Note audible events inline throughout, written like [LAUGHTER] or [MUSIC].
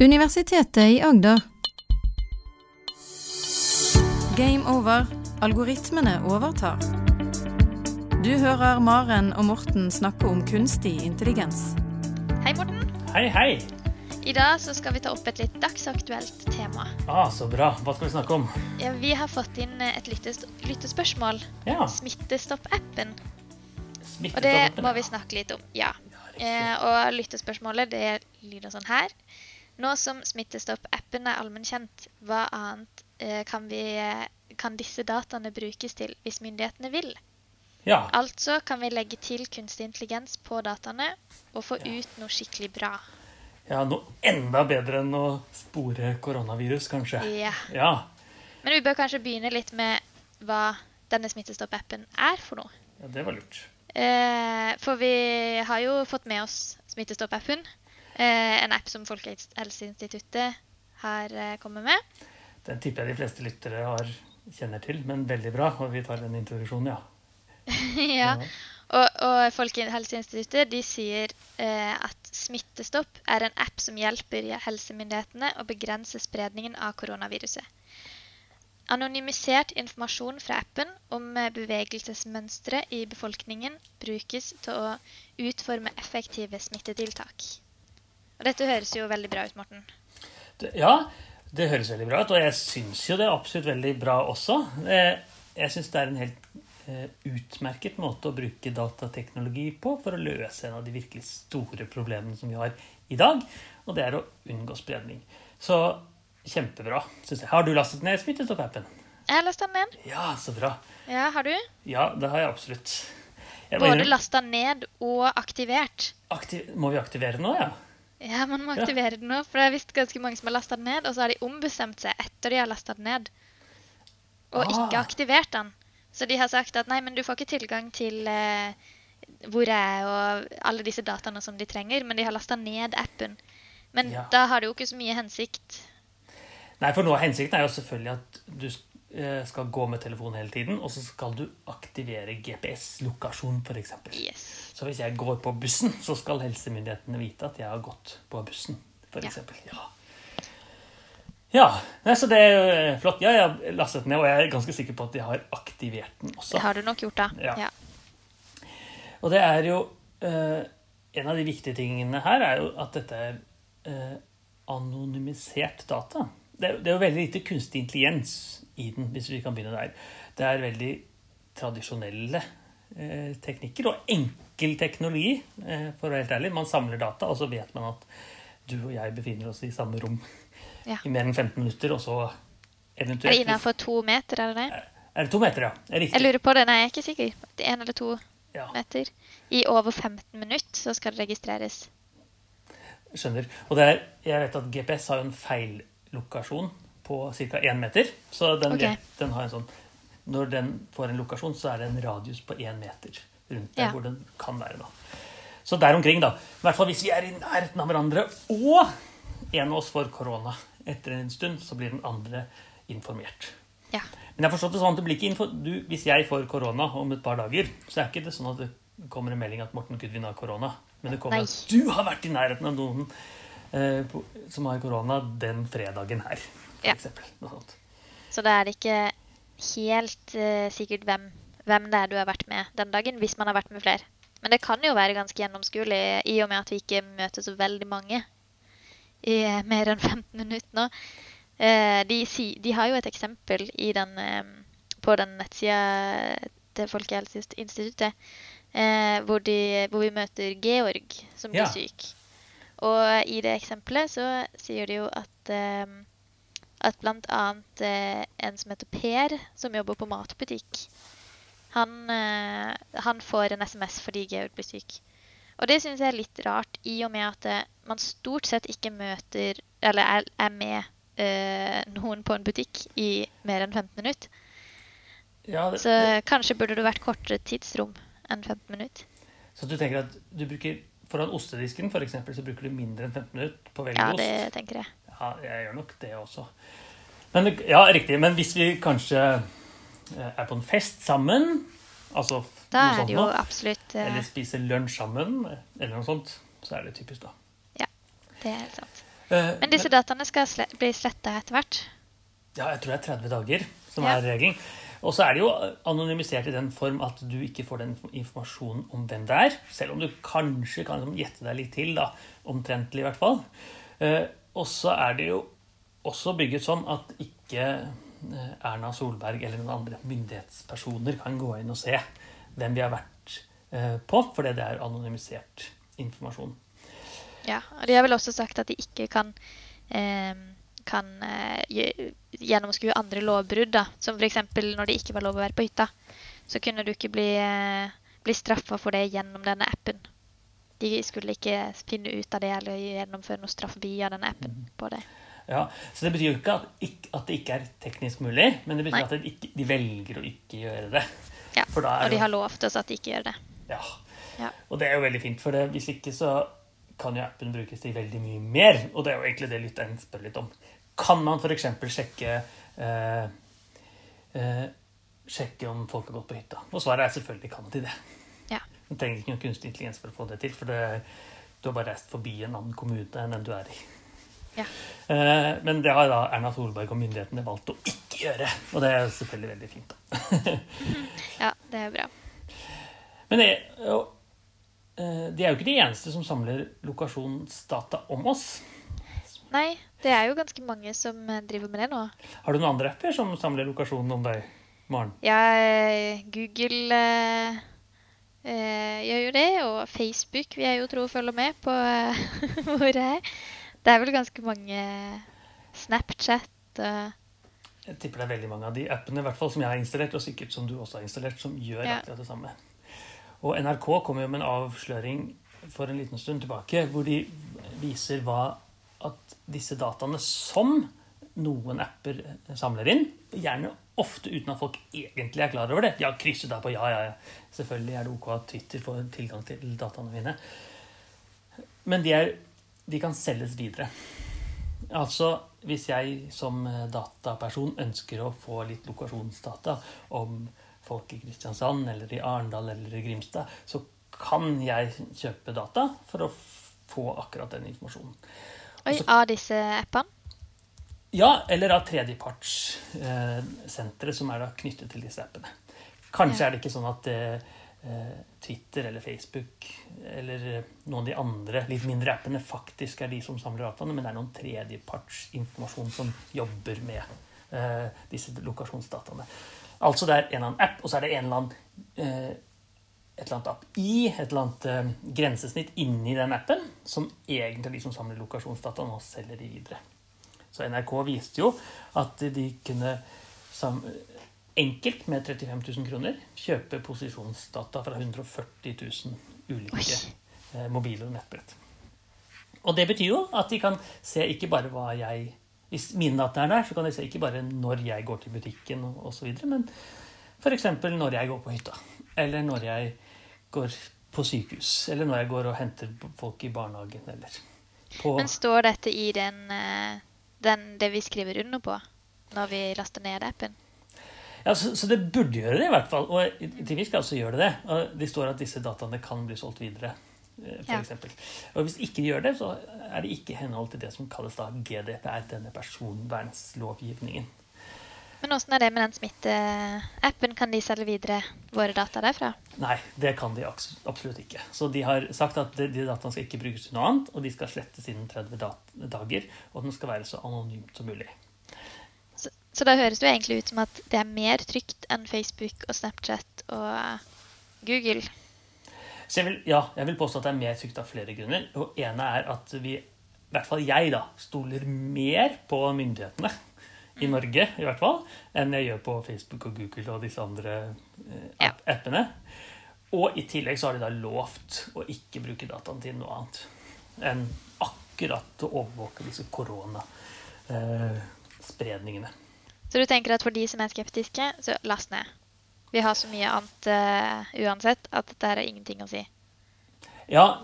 Universitetet i Agder. Game over. Algoritmene overtar. Du hører Maren og Morten snakke om kunstig intelligens. Hei, Morten. Hei, hei. I dag så skal vi ta opp et litt dagsaktuelt tema. Ah, så bra. Hva skal vi snakke om? Ja, vi har fått inn et lyttespørsmål. Ja, Smittestopp-appen. Smittestopp Og det må vi snakke litt om. Ja. Ja. Eh, og lyttespørsmålet det lyder sånn her. Nå som Smittestopp-appen er allmennkjent, hva annet eh, kan, vi, eh, kan disse dataene brukes til hvis myndighetene vil? Ja, Altså kan vi legge til kunstig intelligens på dataene og få ut noe skikkelig bra. ja, noe enda bedre enn å spore koronavirus, kanskje. Ja. Ja, Men vi bør kanskje begynne litt med hva denne Smittestopp-appen er for noe. ja det var lurt. Eh, for vi har jo fått med oss Smittestopp-appen. Eh, en app som Folkehelseinstituttet har eh, kommet med. Den tipper jeg de fleste lyttere har, kjenner til, men veldig bra. Og vi tar en introduksjon, [LAUGHS] ja. ja. Og, og Folkehelseinstituttet de sier eh, at Smittestopp er en app som hjelper helsemyndighetene å begrense spredningen av koronaviruset. Anonymisert informasjon fra appen om eh, bevegelsesmønstre i befolkningen brukes til å utforme effektive smittetiltak. Og dette høres jo veldig bra ut, Morten. Det, ja, det høres veldig bra ut, og jeg syns jo det er absolutt veldig bra også. Eh, Jeg syns det er en helt eh, utmerket måte å bruke datateknologi på for å løse en av de virkelig store problemene som vi har i dag, og det er å unngå spredning. Så kjempebra, syns jeg. Har du lastet ned Smittestopp-appen? Jeg har lasta den ned. Ja, så bra. Ja, har du? Ja, det har jeg absolutt. Jeg Både lasta ned og aktivert. aktiv må vi aktivere nå, ja? Ja, man må Ja. aktivere den nå, for det er visst ganske mange som har lasta den ned, og så har de ombestemt seg etter de har lasta den ned, og Ah. ikke aktivert den. Så de har sagt at nei, men du får ikke tilgang til eh, hvor jeg er og alle disse dataene som de trenger, men de har lasta ned appen. Men Ja. da har det jo ikke så mye hensikt. Nei, for noe av hensikten er jo selvfølgelig at du skal gå med telefonen hele tiden, og så skal du aktivere GPS-lokasjon, f.eks. Yes. Så hvis jeg går på bussen, så skal helsemyndighetene vite at jeg har gått på bussen, Ja. Eksempel. Ja. Ja, nei, så det er eh, flott. Ja, jeg har lastet ned, og jeg er ganske sikker på at jeg har aktivert den også. Det har du nok gjort, da. Ja. Ja. Og det er jo eh, En av de viktige tingene her er jo at dette er eh, anonymisert data. Det er, det er jo veldig lite kunstig intelligens i den, hvis vi kan begynne der. Det er veldig tradisjonelle eh, teknikker og enkel teknologi, eh, for å være helt ærlig. Man samler data, og så vet man at du og jeg befinner oss i samme rom Ja. i mer enn 15 minutter, og så eventuelt Er det innafor to meter, er det det? Er det to meter, ja? Er Jeg lurer på det, nei, jeg er ikke sikker. Det er En eller to Ja. meter. I over 15 minutter så skal det registreres. Skjønner. Og det er, jeg vet at GPS har en en feillokasjon på ca. én meter. Så den, okay. vet, den har en sånn Når den får en lokasjon, så er det en radius på én meter rundt der Ja. hvor den kan være. da. Så der omkring, da. I hvert fall hvis vi er i nærheten av hverandre, og en av oss får korona etter en stund, så blir den andre informert. Ja. Men jeg har forstått det sånn at det blir ikke info du, Hvis jeg får korona om et par dager, så er ikke det sånn at det kommer en melding at Morten Gudvin har korona. Men det kommer Nei. at du har vært i nærheten av noen eh, som har korona den fredagen her, for Ja. Så da er det ikke helt eh, sikkert hvem, hvem det er du har vært med den dagen, hvis man har vært med flere. Men det kan jo være ganske gjennomskuelig i og med at vi ikke møter så veldig mange i mer enn 15 minutter nå. Eh, de, si, de har jo et eksempel i den, eh, på den nettsida til Folkehelseinstituttet eh, hvor, de, hvor vi møter Georg som blir Ja. syk. Og i det eksempelet så sier de jo at eh, at bl.a. Eh, en som heter Per, som jobber på matbutikk, han, eh, han får en SMS fordi Georg blir syk. Og det syns jeg er litt rart, i og med at eh, man stort sett ikke møter Eller er, er med eh, noen på en butikk i mer enn 15 minutter. Ja, det, Så kanskje burde det vært kortere tidsrom enn 15 minutter. så du tenker at du bruker foran ostedisken for eksempel, så bruker du mindre enn 15 minutter på å velge Ja, ost? det tenker jeg. Ja, jeg gjør nok det også. Men, ja, riktig. Men hvis vi kanskje eh, er på en fest sammen, altså Da noe sånt nå, absolutt uh... eller spiser lunsj sammen, eller noe sånt, så er det typisk, da. Ja, Det er helt sant. Uh, Men disse dataene skal sle bli sletta etter hvert. Ja, jeg tror det er 30 dager som Ja. er regelen. Og så er det jo anonymisert i den form at du ikke får den informasjonen om hvem det er. Selv om du kanskje kan liksom gjette deg litt til, da, omtrentlig i hvert fall. Eh, og så er det jo også bygget sånn at ikke eh, Erna Solberg eller noen andre myndighetspersoner kan gå inn og se hvem vi har vært eh, på, fordi det er anonymisert informasjon. Ja, og de har vel også sagt at de ikke kan, eh, kan eh, gjennomskue andre lovbrudd. da. Som f.eks. når det ikke var lov å være på hytta. Så kunne du ikke bli, eh, bli straffa for det gjennom denne appen. De skulle ikke finne ut av det eller gjennomføre noe straff via denne appen på det. Ja, Så det betyr jo ikke at, ikke at det ikke er teknisk mulig, men det betyr Nei. at de, ikke, de velger å ikke gjøre det. Ja, Og de har lovt oss at de ikke gjør det. Ja. Ja. Og det er jo veldig fint, for det, hvis ikke så kan jo appen brukes til veldig mye mer. Og det er jo egentlig det lytteren spør litt om. Kan man f.eks. sjekke eh, eh, Sjekke om folk har gått på hytta? Og svaret er selvfølgelig kan til det. Ja. Du trenger ikke noen kunstig intelligens for å få det til, for det, du har bare reist forbi en annen kommune enn den du er i. Ja. Eh, men det har da Erna Solberg og myndighetene valgt å ikke gjøre. Og det er selvfølgelig veldig fint. da. [LAUGHS] ja, det er bra. Men det, jo, eh, de er jo ikke de eneste som samler lokasjonsdata om oss. Nei, det er jo ganske mange som eh, driver med det nå. Har du noen andre apper som samler lokasjonen om deg, Maren? Ja, eh, Google eh, eh, gjør jo det, og Facebook vil jeg jo tro følger med på [LAUGHS] hvor jeg er. Det er vel ganske mange Snapchat og Jeg tipper det er veldig mange av de appene i hvert fall, som jeg har installert, og sikkert som du også har installert, som gjør Ja. akkurat det samme. Og NRK kom jo med en avsløring for en liten stund tilbake, hvor de viser hva at disse dataene som noen apper samler inn, gjerne ofte uten at folk egentlig er klar over det. Ja, krysset der på ja, ja, ja. Selvfølgelig er det ok at Twitter får tilgang til dataene mine. Men de, er, de kan selges videre. Altså, hvis jeg som dataperson ønsker å få litt lokasjonsdata om folk i Kristiansand eller i Arendal eller i Grimstad, så kan jeg kjøpe data for å få akkurat den informasjonen. Oi, av disse appene. Ja, eller av tredjepartssentre som er da knyttet til disse appene. Kanskje Ja. er det ikke sånn at eh, eh, Twitter eller Facebook eller eh, noen av de andre litt mindre appene faktisk er de som samler dataene, men det er noen tredjepartsinformasjon som jobber med eh, disse lokasjonsdataene. Altså det er en eller annen app, og så er det en eller annen eh, et eller annet app-i, et eller annet eh, grensesnitt inni den appen, som egentlig er de som samler lokasjonsdata, og selger de videre. Så NRK viste jo at de kunne enkelt med 35 000 kroner kjøpe posisjonsdata fra 140 000 ulike Oi. eh, mobiler og nettbrett. Og det betyr jo at de kan se ikke bare hva jeg Hvis mine data er der, så kan de se ikke bare når jeg går til butikken osv., men f.eks. når jeg går på hytta. Eller når jeg går på sykehus. Eller når jeg går og henter folk i barnehagen. Eller på Men står dette i den, eh, den, det vi skriver under på når vi laster ned appen? Ja, så, så det burde gjøre det, i hvert fall. Og til viss grad så gjør det det. Og det står at disse dataene kan bli solgt videre, eh, for Ja. eksempel. Og hvis ikke de gjør det, så er det ikke i henhold til det som kalles da GDPR, denne personvernslovgivningen. Men åssen er det med den smitteappen? Kan de selge videre våre data derfra? Nei, det kan de absolutt ikke. Så de har sagt at de dataene skal ikke brukes til noe annet, og de skal slettes innen 30 dager, og den skal være så anonymt som mulig. Så, så da høres det jo egentlig ut som at det er mer trygt enn Facebook og Snapchat og Google. Så jeg vil, ja, jeg vil påstå at det er mer trygt av flere grunner. Og ene er at vi, i hvert fall jeg, da, stoler mer på myndighetene i Norge, i hvert fall, enn jeg gjør på Facebook og Google og disse andre eh, app- appene. Og i tillegg så har de da lovt å ikke bruke dataen til noe annet enn akkurat å overvåke disse koronaspredningene. Så du tenker at for de som er skeptiske, så last ned. Vi har så mye annet uh, uansett at dette her er ingenting å si. Ja,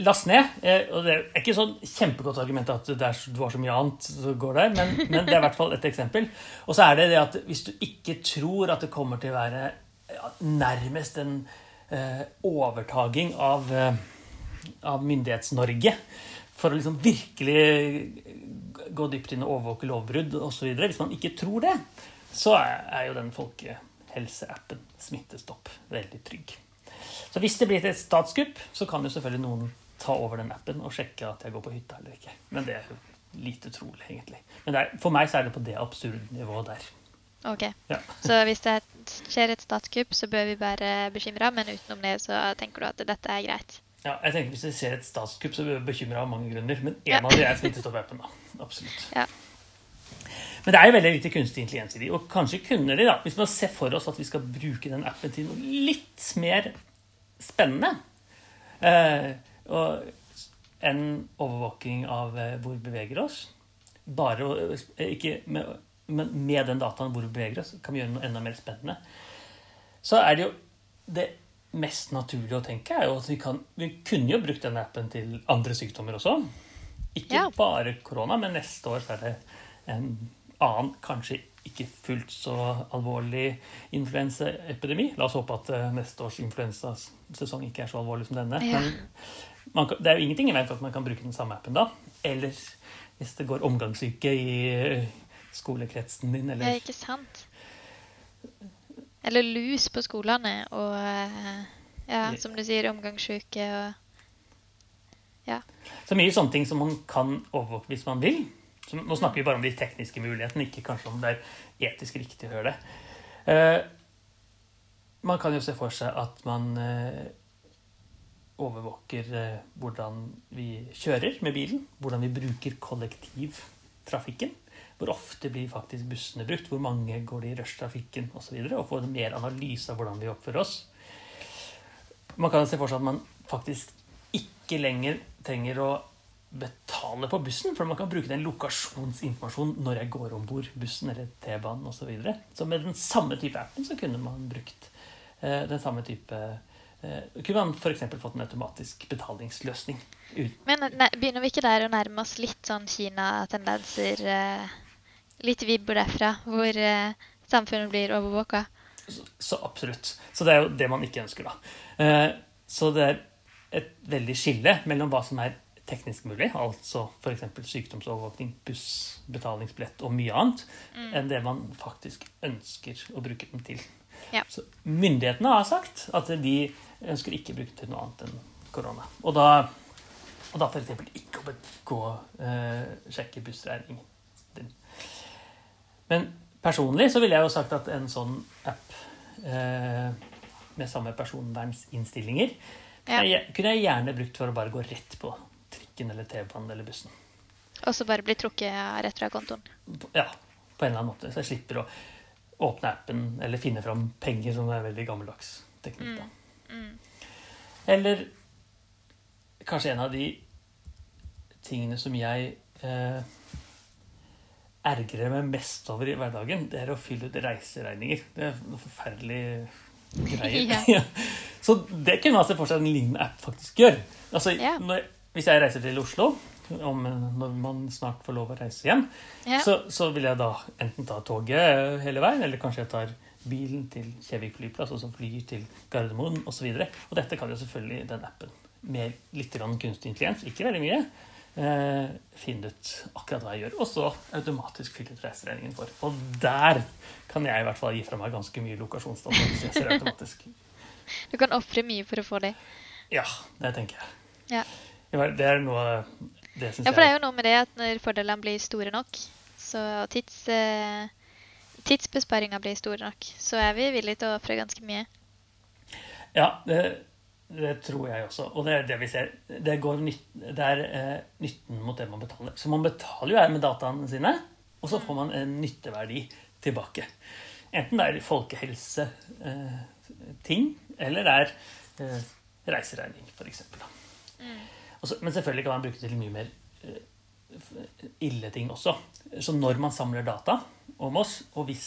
last ned. eh, Og det er ikke sånn kjempegodt argument at det er, så mye annet som går der, men, men det er i hvert fall et eksempel. Og så er det det at hvis du ikke tror at det kommer til å være nærmest en eh, overtaging av, eh, av Myndighets-Norge for å liksom virkelig gå dypt inn og overvåke lovbrudd osv. Hvis man ikke tror det, så er jo den folkehelseappen Smittestopp veldig trygg. Så hvis det blir et statskupp, så kan jo selvfølgelig noen ta over den appen og sjekke at jeg går på hytta eller ikke. Men det er jo lite trolig, egentlig. Men er, for meg så er det på det absurde nivået der. Ok, Ja. Så hvis det skjer et statskupp, så bør vi være bekymra, men utenom det så tenker du at dette er greit? Ja, jeg tenker Hvis det skjer et statskupp, så bør vi bekymra av mange grunner. Men en Ja. av de er Smittestopp-appen. da. Absolutt. Ja. Men det er jo veldig lite kunstig intelligens i de, og kanskje kunne de, da, hvis man ser for oss at vi skal bruke den appen til noe litt mer spennende eh, og, en overvåking av eh, hvor vi beveger oss, bare eh, ikke med, men med den dataen hvor vi beveger oss, kan vi gjøre noe enda mer spennende. Så er det jo det mest naturlige å tenke er jo at vi kan Vi kunne jo brukt den appen til andre sykdommer også. Ikke Ja. bare korona, men neste år så er det en annen, kanskje ikke fullt så alvorlig influensaepidemi. La oss håpe at eh, neste års influensasesong ikke er så alvorlig som denne. Ja. Men man kan, det er jo ingenting i veien for at man kan bruke den samme appen da. Eller hvis det går omgangssyke i eh, skolekretsen din, Ja, ikke sant? Eller lus på skolene og eh, ja, som du sier, omgangssyke og Så mye sånne ting som man kan overvåke hvis man vil. Så nå snakker vi bare om de tekniske mulighetene, ikke kanskje om det er etisk riktig å gjøre det. Eh, man kan jo se for seg at man eh, overvåker eh, hvordan vi kjører med bilen, hvordan vi bruker kollektivtrafikken. Hvor ofte blir faktisk bussene brukt, hvor mange går det i rushtrafikken. Og, så videre, og få en mer analyse av hvordan vi oppfører oss. Man kan se for seg at man faktisk ikke lenger trenger å betale på bussen, for man kan bruke den lokasjonsinformasjonen når jeg går om bord bussen eller T-banen osv. Så, videre. så med den samme type appen så kunne man brukt eh, den samme type eh, Kunne man f.eks. fått en automatisk betalingsløsning. Men ne, begynner vi ikke der å nærme oss litt sånn Kina-tendenser? Eh, litt vibber derfra, hvor samfunnet blir overvåka? så, så absolutt. Så det er jo det man ikke ønsker, da. Eh, så det er et veldig skille mellom hva som er teknisk mulig, altså f.eks. sykdomsovervåkning, buss, betalingsbillett og mye annet, enn det man faktisk ønsker å bruke den til. Ja. Så myndighetene har sagt at de ønsker ikke å bruke den til noe annet enn korona. Og da, og da f.eks. ikke å gå, eh, sjekke bussregningen din. Men personlig så ville jeg jo sagt at en sånn app eh, med samme personvernsinnstillinger Ja. kunne jeg gjerne brukt for å bare gå rett på trikken eller T-banen eller bussen. Og så bare bli trukket rett fra kontoen? Ja, på en eller annen måte. Så jeg slipper å åpne appen eller finne fram penger, som er veldig gammeldags teknikk. da. Mm. Eller kanskje en av de tingene som jeg eh, ergrer meg mest over i hverdagen, det er å fylle ut reiseregninger. Det er noe forferdelig greier. [LAUGHS] Ja. [LAUGHS] Så det kunne man se for seg en lignende app faktisk gjør. Altså, Ja. når, hvis jeg reiser til Oslo, om, når man snart får lov å reise hjem, Ja. så, så vil jeg da enten ta toget hele veien, eller kanskje jeg tar bilen til Kjevik flyplass, og så flyr til Gardermoen osv. Og, og dette kan jo selvfølgelig den appen med litt kunstig intelligens, ikke veldig mye, eh, finne ut akkurat hva jeg gjør, og så automatisk fylle ut reiseregningen for. Og der kan jeg i hvert fall gi fra meg ganske mye lokasjonsdata hvis jeg ser automatisk. Du kan ofre mye for å få det. Ja, det tenker jeg. Ja. Det er noe Det syns Ja, for det er jo noe med det at når fordelene blir store nok, så tids, eh, tidsbesparinga blir store nok, så er vi villige til å ofre ganske mye. Ja, det, det tror jeg også. Og det er det vi ser. Det, går nytt, det er eh, nytten mot det man betaler. Så man betaler jo her med dataene sine, og så får man en nytteverdi tilbake. Enten det er folkehelseting, eh, ting, eller det er eh, reiseregning, f.eks. Men selvfølgelig kan man bruke det til mye mer eh, ille ting også. Så når man samler data om oss, og hvis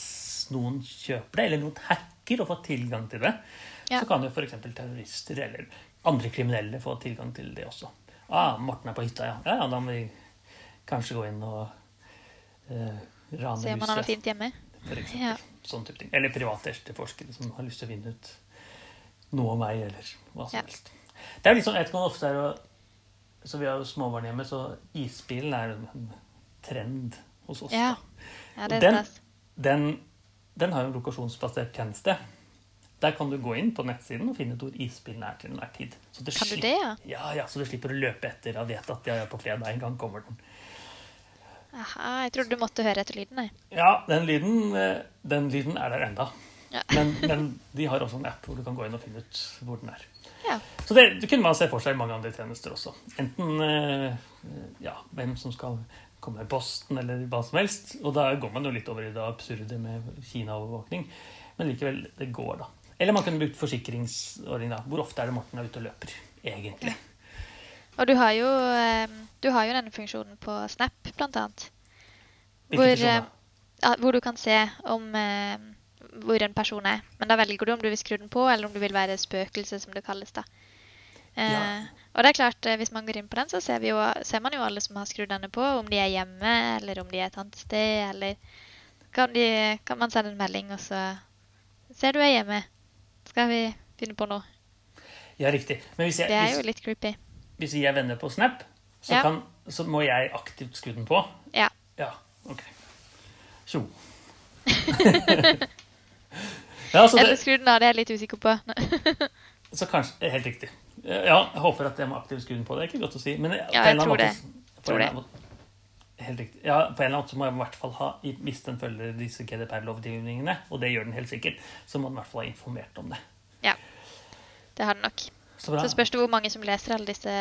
noen kjøper det, eller noen hacker og får tilgang til det, Ja. så kan jo f.eks. terrorister eller andre kriminelle få tilgang til det også. Ah, Morten er på hytta, ja. Ja, ja, da må vi kanskje gå inn og eh, rane Se om man har det fint hjemme. for eksempel. Ja. Sånn type ting. Eller private etterforskere som har lyst til å finne ut noe om meg, eller hva som Ja. helst. Det er liksom, jeg vet ikke om det ofte er å så vi har jo småbarn hjemme, så isbilen er en trend hos oss. Ja. Ja, det er Den-. Den, den har jo en lokasjonsbasert tjeneste. Der kan du gå inn på nettsiden og finne ut hvor isbilen er til enhver tid. Så Kan du det, ja? Ja, ja, så du slipper å løpe etter og vet at ja, ja, på fredag en gang kommer den. Aha, jeg trodde du måtte høre etter lyden, jeg. Ja, den lyden, eh, den lyden er der enda. Ja. Men, [LAUGHS] men de har også en app hvor du kan gå inn og finne ut hvor den er. Ja. Så det, det kunne man se for seg i mange andre tjenester også. Enten eh, ja, hvem som skal komme med posten, eller hva som helst. Og da går man jo litt over i det absurde med Kina-overvåkning. Men likevel, det går, da. Eller man kunne brukt forsikringsordning, da. Hvor ofte er det Morten er ute og løper, egentlig? Og du har jo, eh, du har jo denne funksjonen på Snap, blant annet. Hvor, eh, hvor du kan se om hvor en person er. Men da velger du om du vil skru den på, eller om du vil være spøkelse, som det kalles. da. Eh, Ja. Og det er klart, eh, hvis man går inn på den, så ser, vi jo, ser man jo alle som har skrudd denne på. Om de er hjemme, eller om de er et annet sted, eller kan, de, kan man sende en melding, og så ser du er hjemme. Skal vi finne på noe? Ja, riktig. Jeg, Det er jo litt creepy. hvis vi er venner på Snap, så, Ja. kan, så må jeg aktivt skru den på. Ja. Ja, ok. Tjo. [LAUGHS] ja, så, Eller det, skru den av, det er jeg litt usikker på. [LAUGHS] så kanskje Helt riktig. Ja, jeg håper at jeg må aktivt skru den på. Det er ikke godt å si. Men Ja, jeg tror det. på Tror det. måte- Helt riktig. Ja, på en eller annen måte så må jeg i hvert fall ha, hvis den følger disse GDPR-lovgivningene, og det gjør den helt sikkert, så må den i hvert fall ha informert om det. Ja, det har den nok. Så. Så spørs det hvor mange som leser alle disse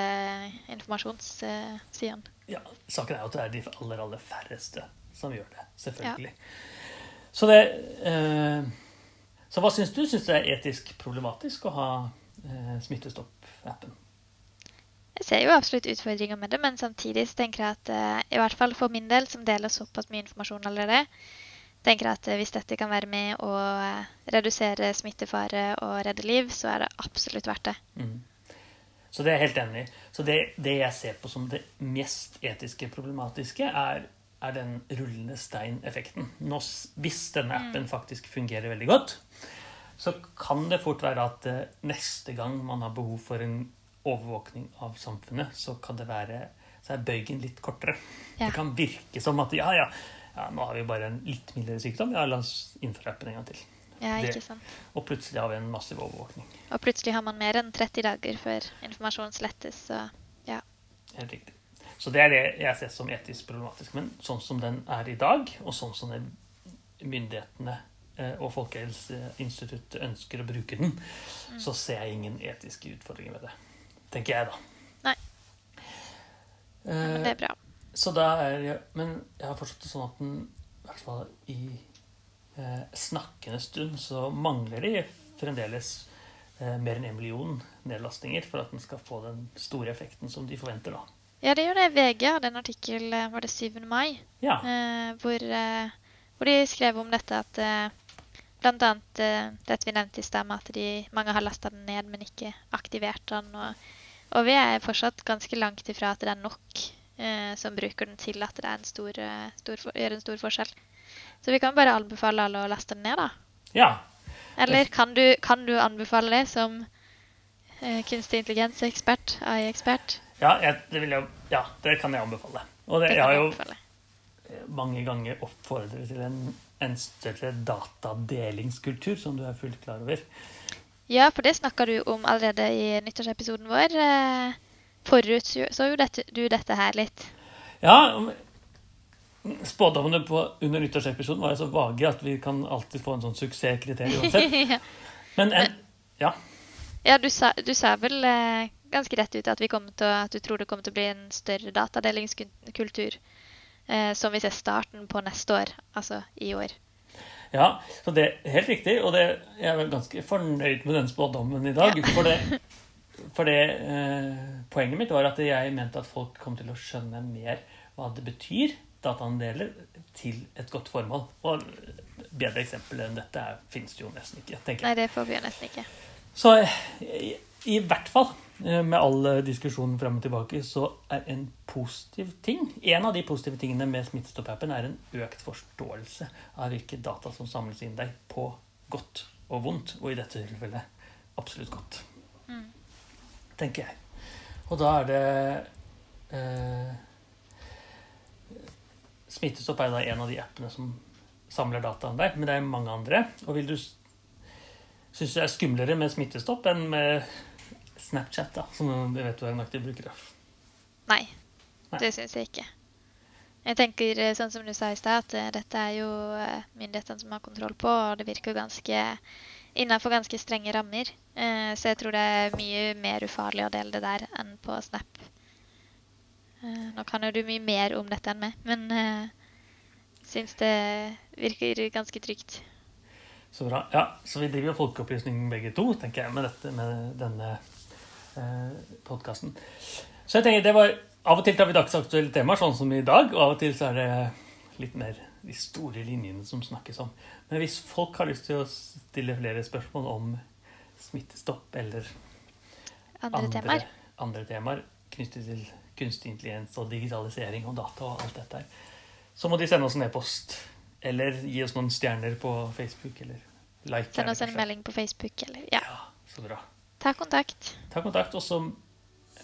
informasjonssidene. Ja, saken er jo at det er de aller, aller færreste som gjør det. Selvfølgelig. Så det eh, Så hva syns du? Syns du det er etisk problematisk å ha eh, Smittestopp-appen? Jeg ser jo absolutt utfordringer med det, men samtidig tenker jeg at eh, i hvert fall for min del, som deler såpass mye informasjon allerede, tenker jeg at eh, hvis dette kan være med å eh, redusere smittefare og redde liv, så er det absolutt verdt det. Mm. Så det er jeg helt enig i. Så det, det jeg ser på som det mest etiske problematiske, er, er den rullende stein-effekten. Hvis denne appen faktisk fungerer veldig godt, så kan det fort være at eh, neste gang man har behov for en overvåkning av samfunnet, så kan det være så er bøygen litt kortere. Ja. Det kan virke som at ja, ja, ja, nå har vi bare en litt mildere sykdom, ja, la oss innføre appen en gang til. Ja, ikke sant? Og plutselig har vi en massiv overvåkning. Og plutselig har man mer enn 30 dager før informasjon slettes, så ja. Helt riktig. Så det er det jeg ser som etisk problematisk. Men sånn som den er i dag, og sånn som myndighetene eh, og Folkehelseinstituttet ønsker å bruke den, så ser jeg ingen etiske utfordringer med det. Tenker jeg, da. Nei. Men Eh, det er bra. så da er jeg Men jeg har forstått det sånn at den, i hvert fall i eh, snakkende stund, så mangler de fremdeles eh, mer enn en million nedlastinger for at den skal få den store effekten som de forventer, da. Ja, det gjør det. VG hadde en artikkel, eh, var det 7. mai, Ja. eh, hvor, eh, hvor de skrev om dette at eh, annet eh, dette vi nevnte i stad, at de, mange har lasta den ned, men ikke aktivert den. Og, og vi er fortsatt ganske langt ifra at det er nok eh, som bruker den til at det er en stor, eh, stor, for- gjør en stor forskjell. Så vi kan bare anbefale alle å laste den ned, da. ja. Eller kan du, kan du anbefale det som kunstig intelligens-ekspert, AI-ekspert? Ja, jeg, det jeg, ja, det kan jeg anbefale. Og det, jeg har jo mange ganger oppfordret til en, en større datadelingskultur, som du er fullt klar over. Ja, for det snakka du om allerede i nyttårsepisoden vår. Forut Forutså jo dette, du dette her litt. Ja, om- spådommene på, under nyttårsepisoden var jo så vage at vi kan alltid få en sånn suksesskriterium uansett. [LAUGHS] Men en, ja, ja du, sa, du sa vel eh, ganske rett ut at, å, at du tror det kommer til å bli en større datadelingskultur. Eh, som vi ser starten på neste år, altså i år. ja, så det er helt riktig. Og det, jeg er ganske fornøyd med den spådommen i dag. For det, [LAUGHS] for det eh, poenget mitt var at jeg mente at folk kom til å skjønne mer hva det betyr, dataandeler, til et godt formål. Og bedre eksempel enn dette finnes det jo nesten ikke, tenker jeg. Nei, det får vi jo nesten ikke. Så i, i hvert fall, eh, med all eh, diskusjonen frem og tilbake, så er en positiv ting En av de positive tingene med Smittestopp-appen er en økt forståelse av hvilke data som samles inn deg på godt og vondt, og i dette tilfellet absolutt godt. Mm. Tenker jeg. Og da er det eh, Smittestopp er da en av de appene som samler data om deg, men det er mange andre. Og vil du Syns jeg det er skumlere med Smittestopp enn med Snapchat, da, som du vet du er en aktiv bruker av? Nei, Nei. det syns jeg ikke. Jeg tenker eh, sånn som du sa i stad, at eh, dette er jo eh, myndighetene som har kontroll på, og det virker ganske innafor ganske strenge rammer. Så jeg tror det er mye mer ufarlig å dele det der enn på Snap. Nå kan jo du mye mer om dette enn meg, men jeg syns det virker ganske trygt. Så bra. Ja, så vi driver jo folkeopplysning begge to, tenker jeg, med, dette, med denne eh, podkasten. Så jeg tenker det var Av og til tar vi dagsaktuelle temaer, sånn som i dag, og av og til så er det litt mer de store linjene som snakkes om. Men hvis folk har lyst til å stille flere spørsmål om smittestopp eller Andre, temaer. andre temaer knyttet til kunstig intelligens og digitalisering og data og alt dette her, så må de sende oss en e-post. Eller gi oss noen stjerner på Facebook, eller like. Send oss en melding på Facebook, eller Ja, Ja, så bra. ta kontakt. Ta kontakt, og så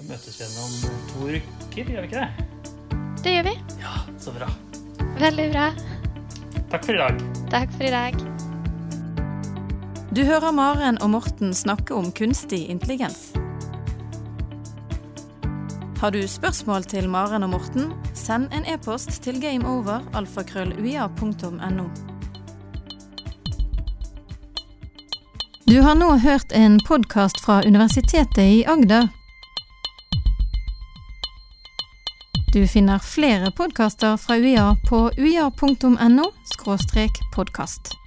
møtes vi igjen om to uker, gjør vi ikke det? Det gjør vi. Ja, så bra. Veldig bra. Takk for i dag. Takk for i dag. Du hører Maren og Morten snakke om kunstig intelligens. Har du spørsmål til Maren og Morten, send en e-post til gameover.alfakrølluia.no. Du har nå hørt en podkast fra Universitetet i Agder. Du finner flere podkaster fra UiA på uia.no podkast.